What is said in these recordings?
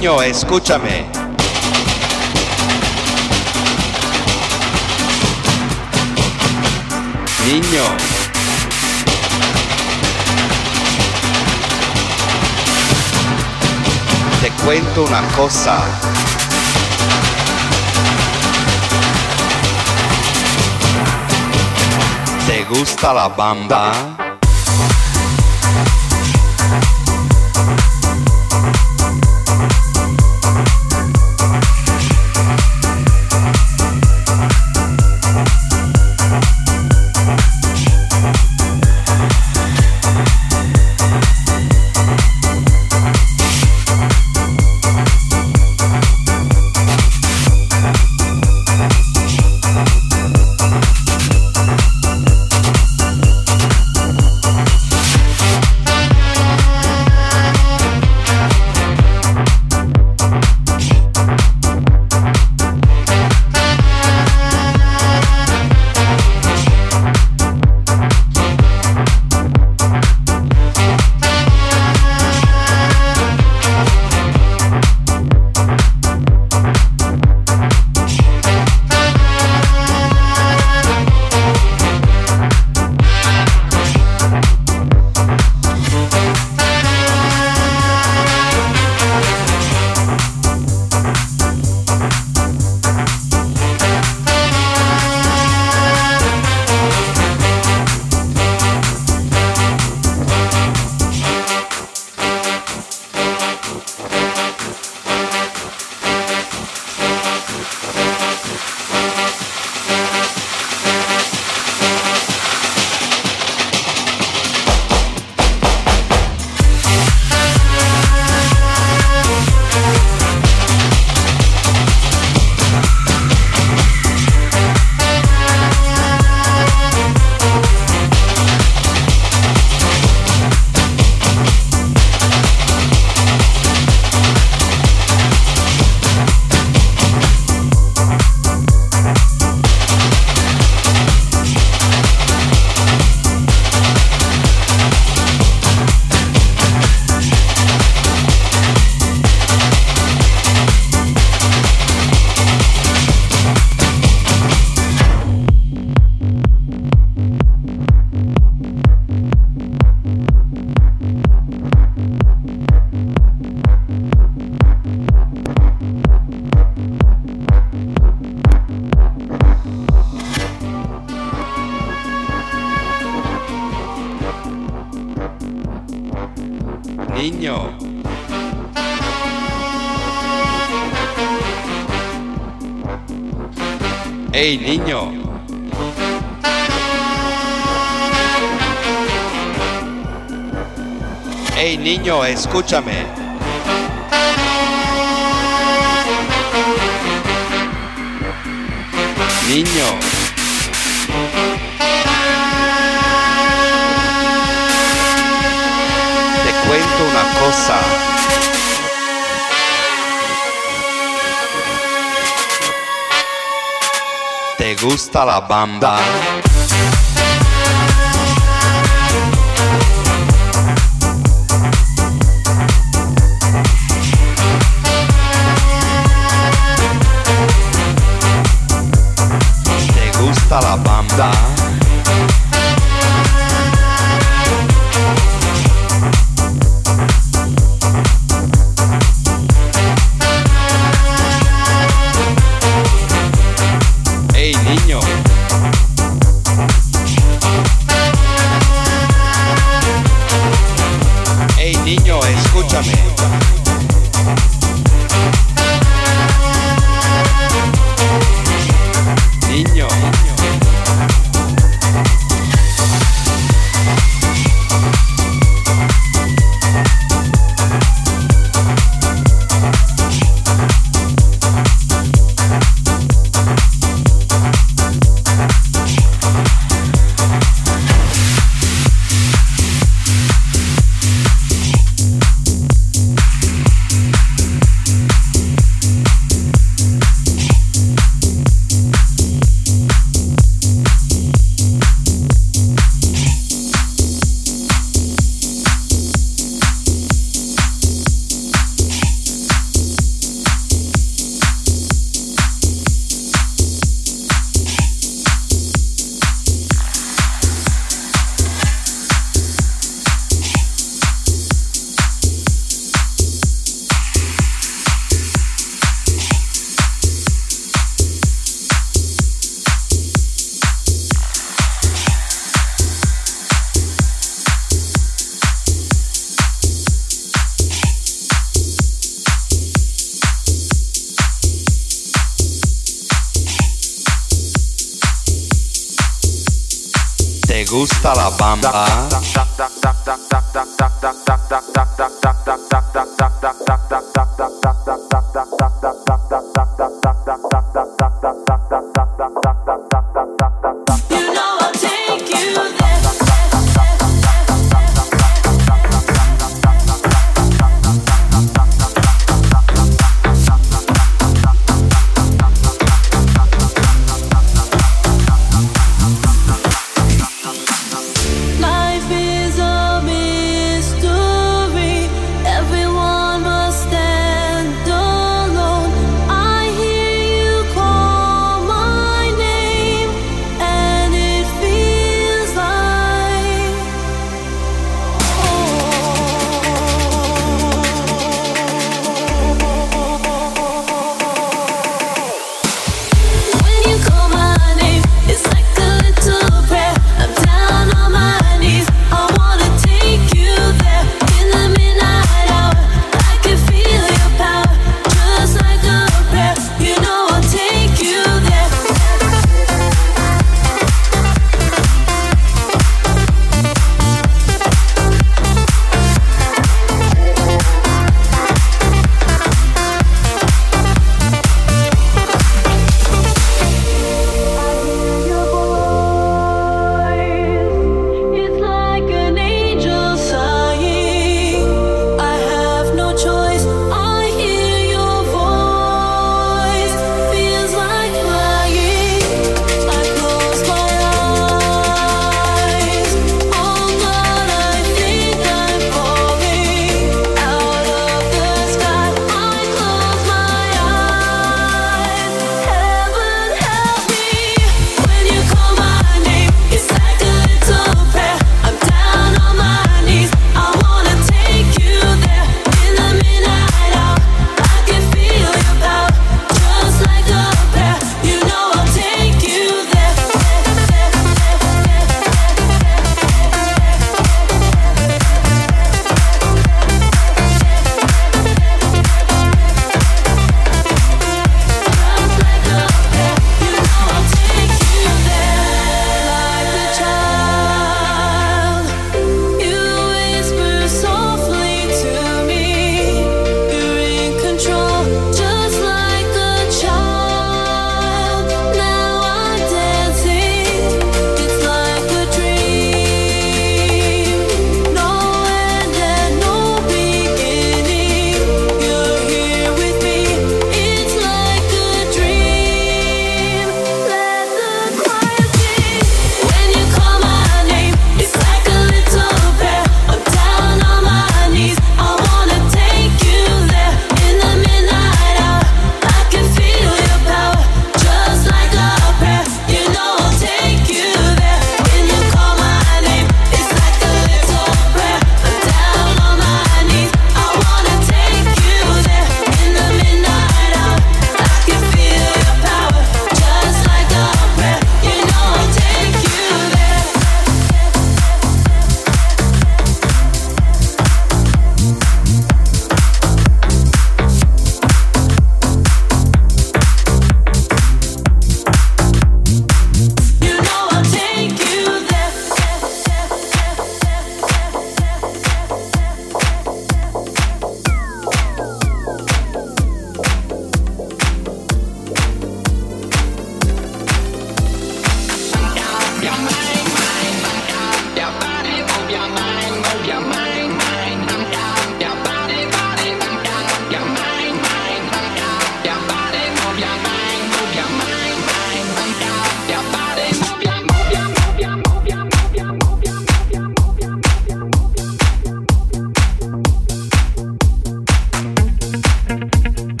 Niño, escúchame. Niño. Te cuento una cosa. ¿Te gusta la bamba? Niño. Te cuento una cosa. ¿Te gusta la bamba? Gusta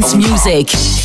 dance music.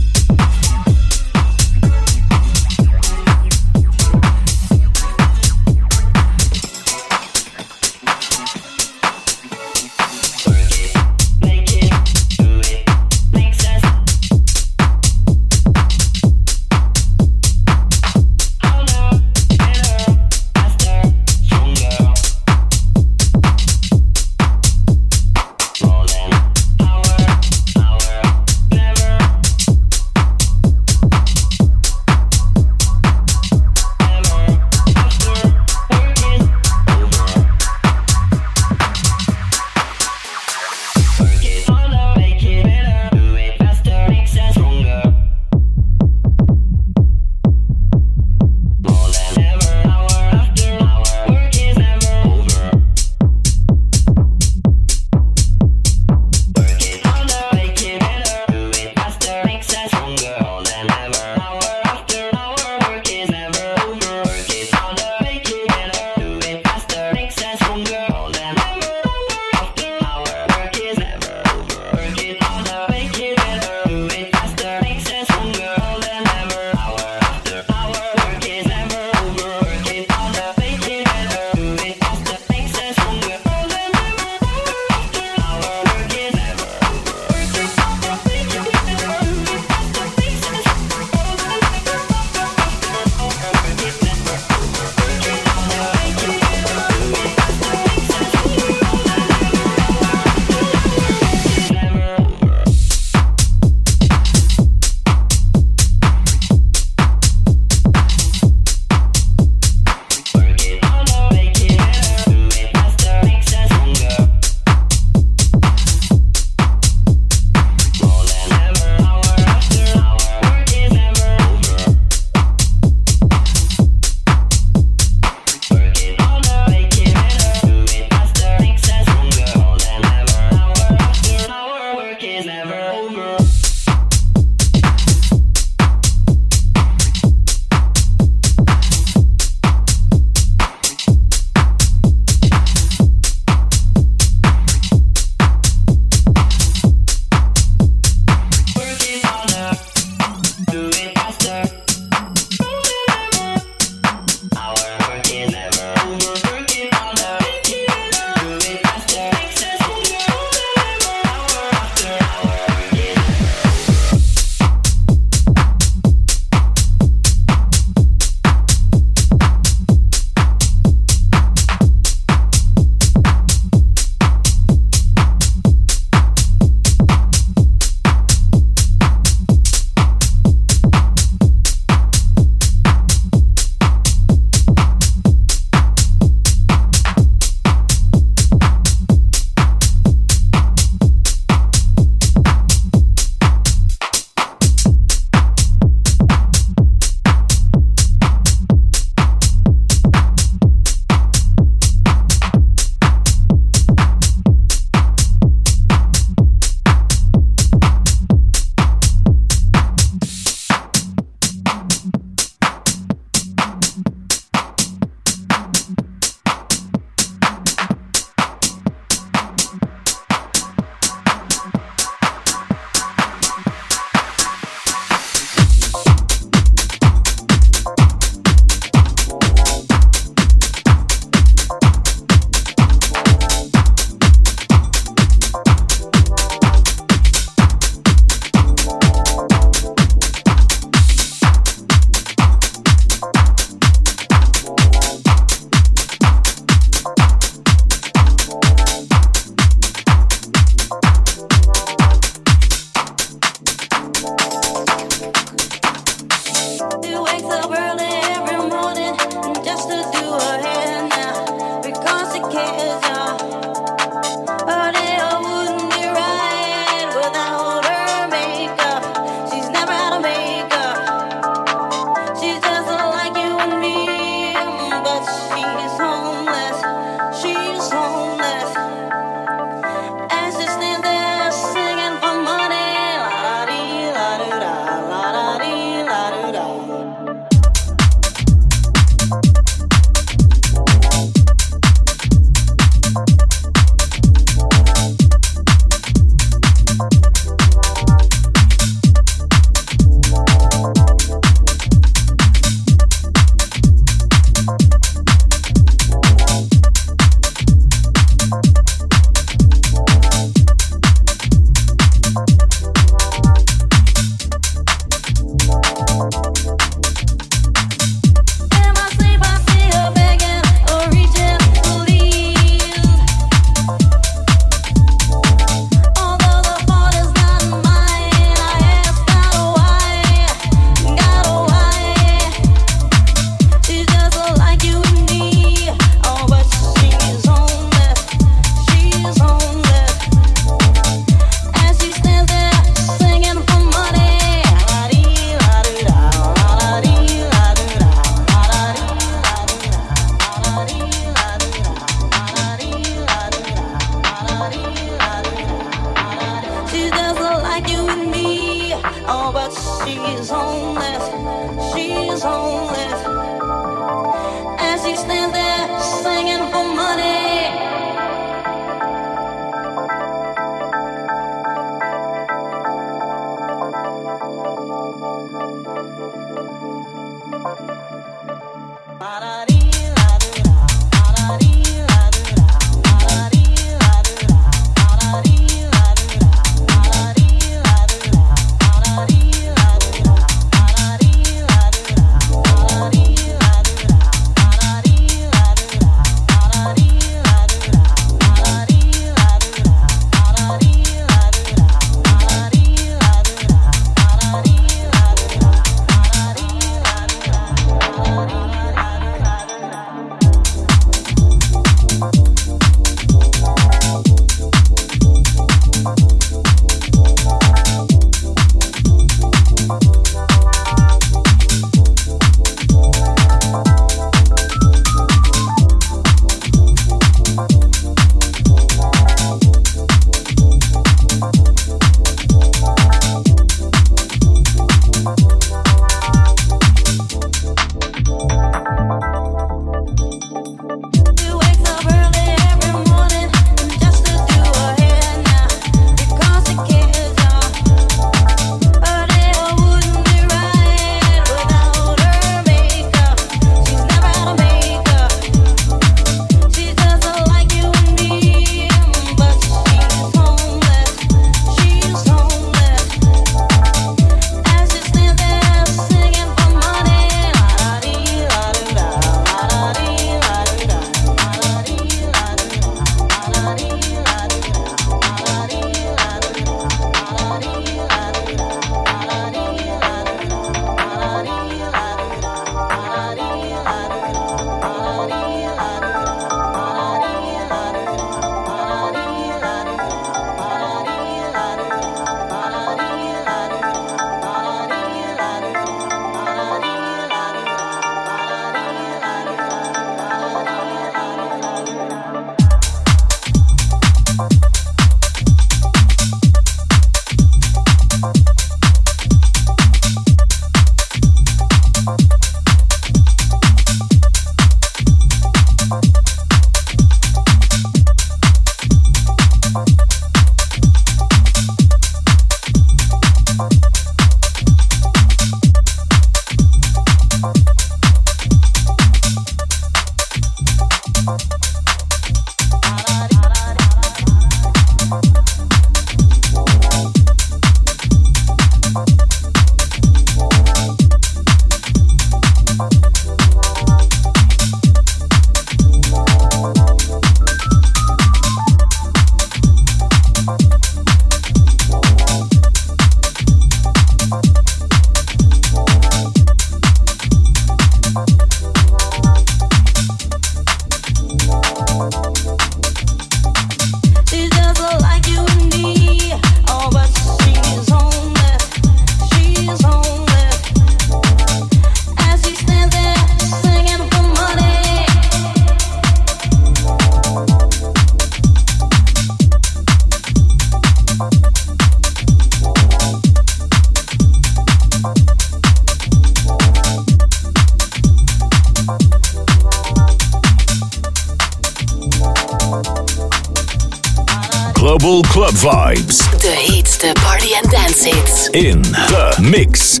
club vibes. heat the party and dance hits. In The Mix.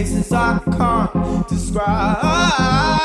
faces I can't describe.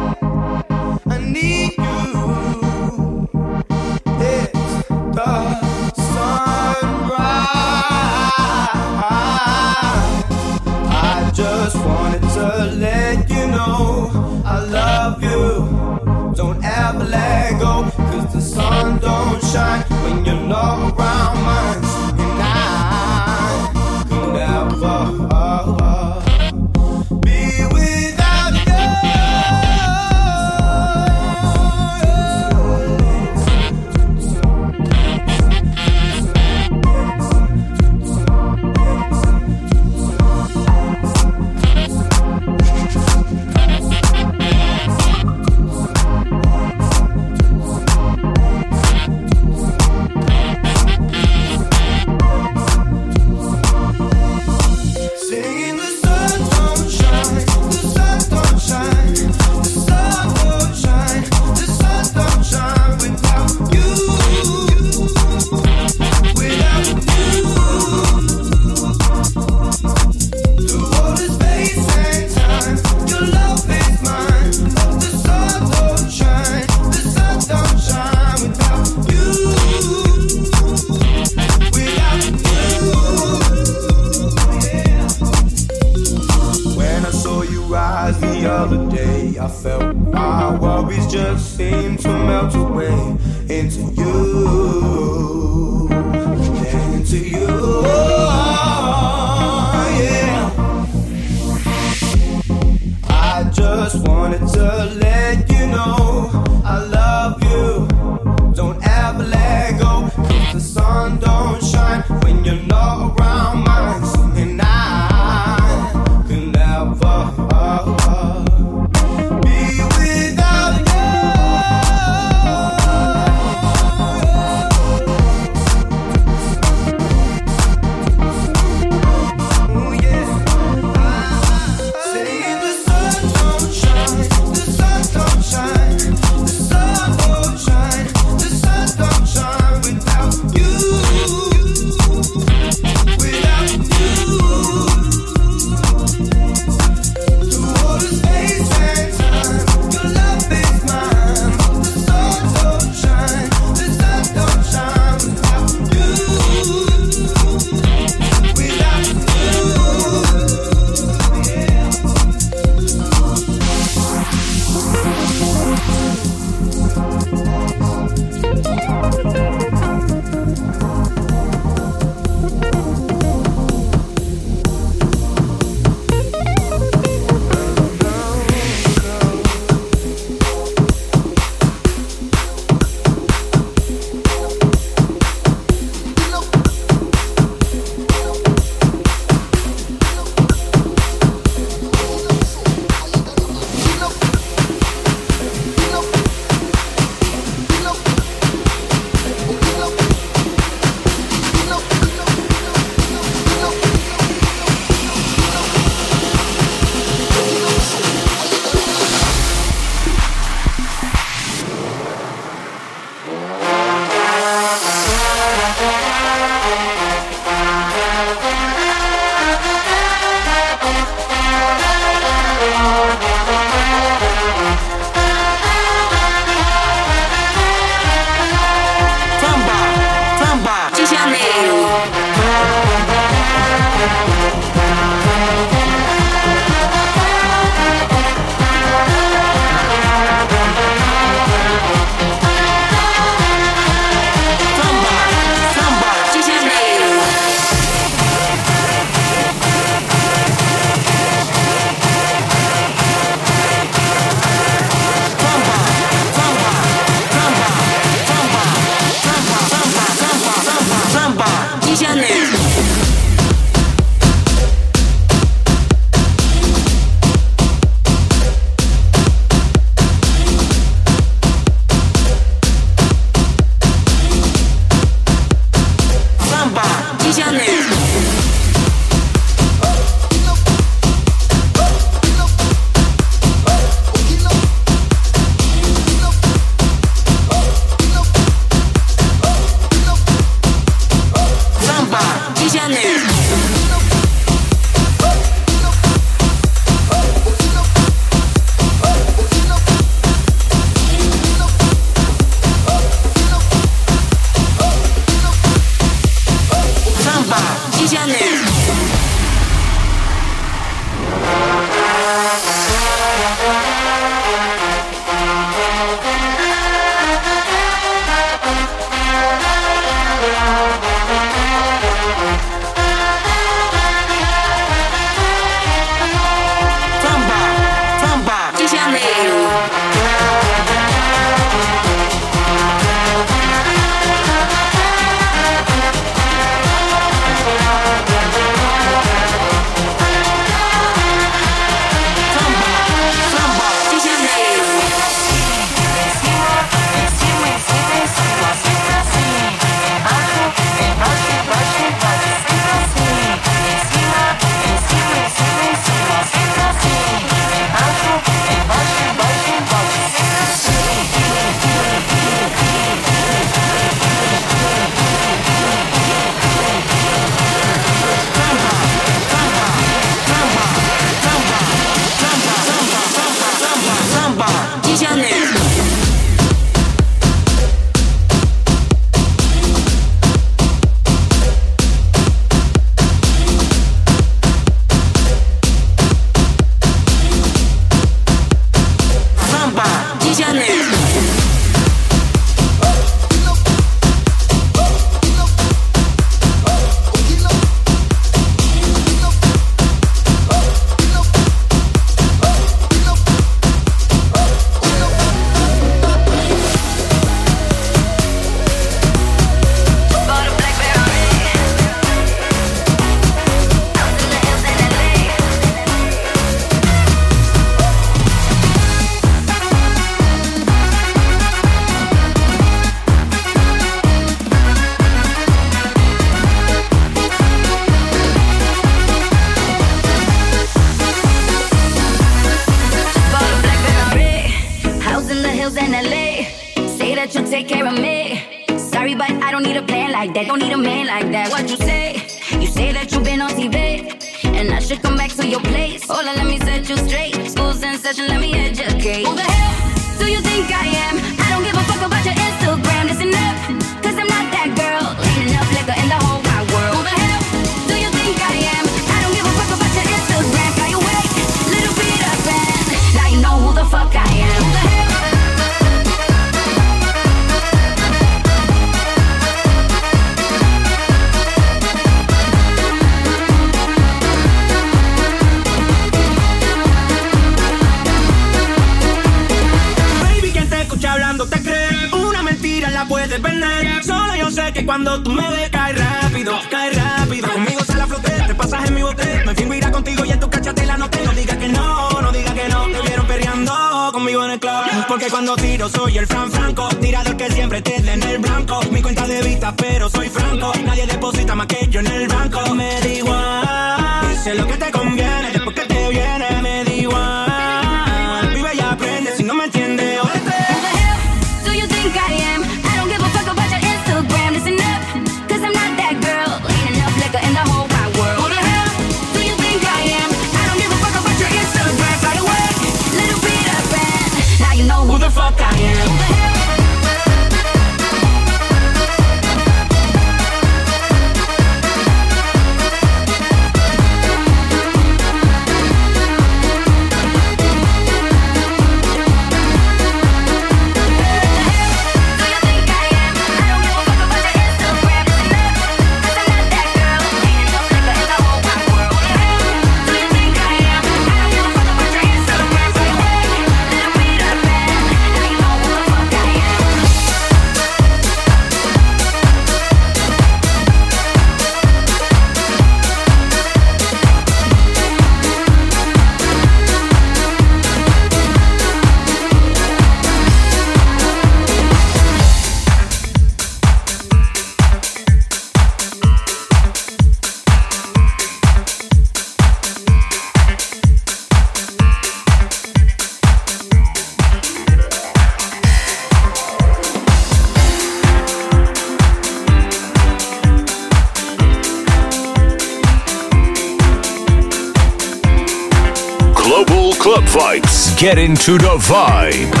to the vibe.